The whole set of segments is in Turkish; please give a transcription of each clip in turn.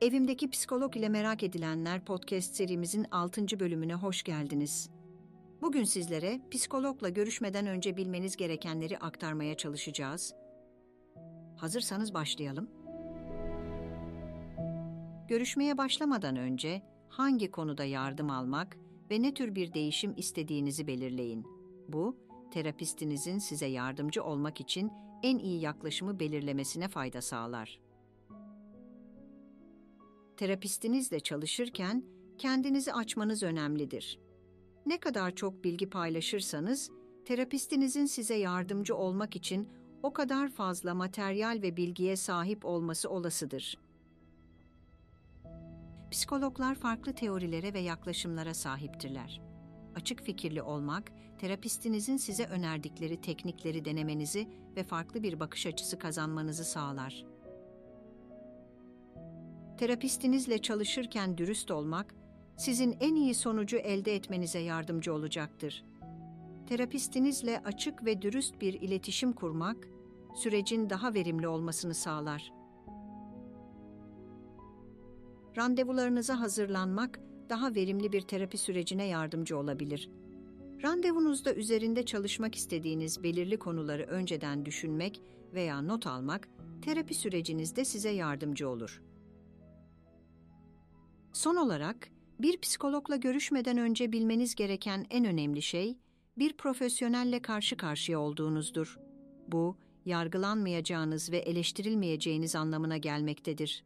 Evimdeki Psikolog ile Merak Edilenler podcast serimizin 6. bölümüne hoş geldiniz. Bugün sizlere psikologla görüşmeden önce bilmeniz gerekenleri aktarmaya çalışacağız. Hazırsanız başlayalım. Görüşmeye başlamadan önce hangi konuda yardım almak ve ne tür bir değişim istediğinizi belirleyin. Bu, terapistinizin size yardımcı olmak için en iyi yaklaşımı belirlemesine fayda sağlar. Terapistinizle çalışırken kendinizi açmanız önemlidir. Ne kadar çok bilgi paylaşırsanız, terapistinizin size yardımcı olmak için o kadar fazla materyal ve bilgiye sahip olması olasıdır. Psikologlar farklı teorilere ve yaklaşımlara sahiptirler. Açık fikirli olmak, terapistinizin size önerdikleri teknikleri denemenizi ve farklı bir bakış açısı kazanmanızı sağlar. Terapistinizle çalışırken dürüst olmak, sizin en iyi sonucu elde etmenize yardımcı olacaktır. Terapistinizle açık ve dürüst bir iletişim kurmak, sürecin daha verimli olmasını sağlar. Randevularınıza hazırlanmak, daha verimli bir terapi sürecine yardımcı olabilir. Randevunuzda üzerinde çalışmak istediğiniz belirli konuları önceden düşünmek veya not almak, terapi sürecinizde size yardımcı olur. Son olarak, bir psikologla görüşmeden önce bilmeniz gereken en önemli şey, bir profesyonelle karşı karşıya olduğunuzdur. Bu, yargılanmayacağınız ve eleştirilmeyeceğiniz anlamına gelmektedir.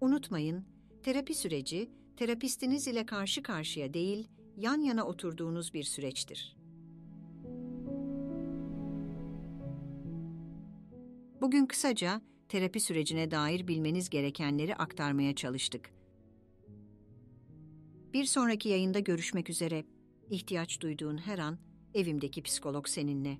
Unutmayın, terapi süreci, terapistiniz ile karşı karşıya değil, yan yana oturduğunuz bir süreçtir. Bugün kısaca terapi sürecine dair bilmeniz gerekenleri aktarmaya çalıştık. Bir sonraki yayında görüşmek üzere. İhtiyaç duyduğun her an evimdeki psikolog seninle.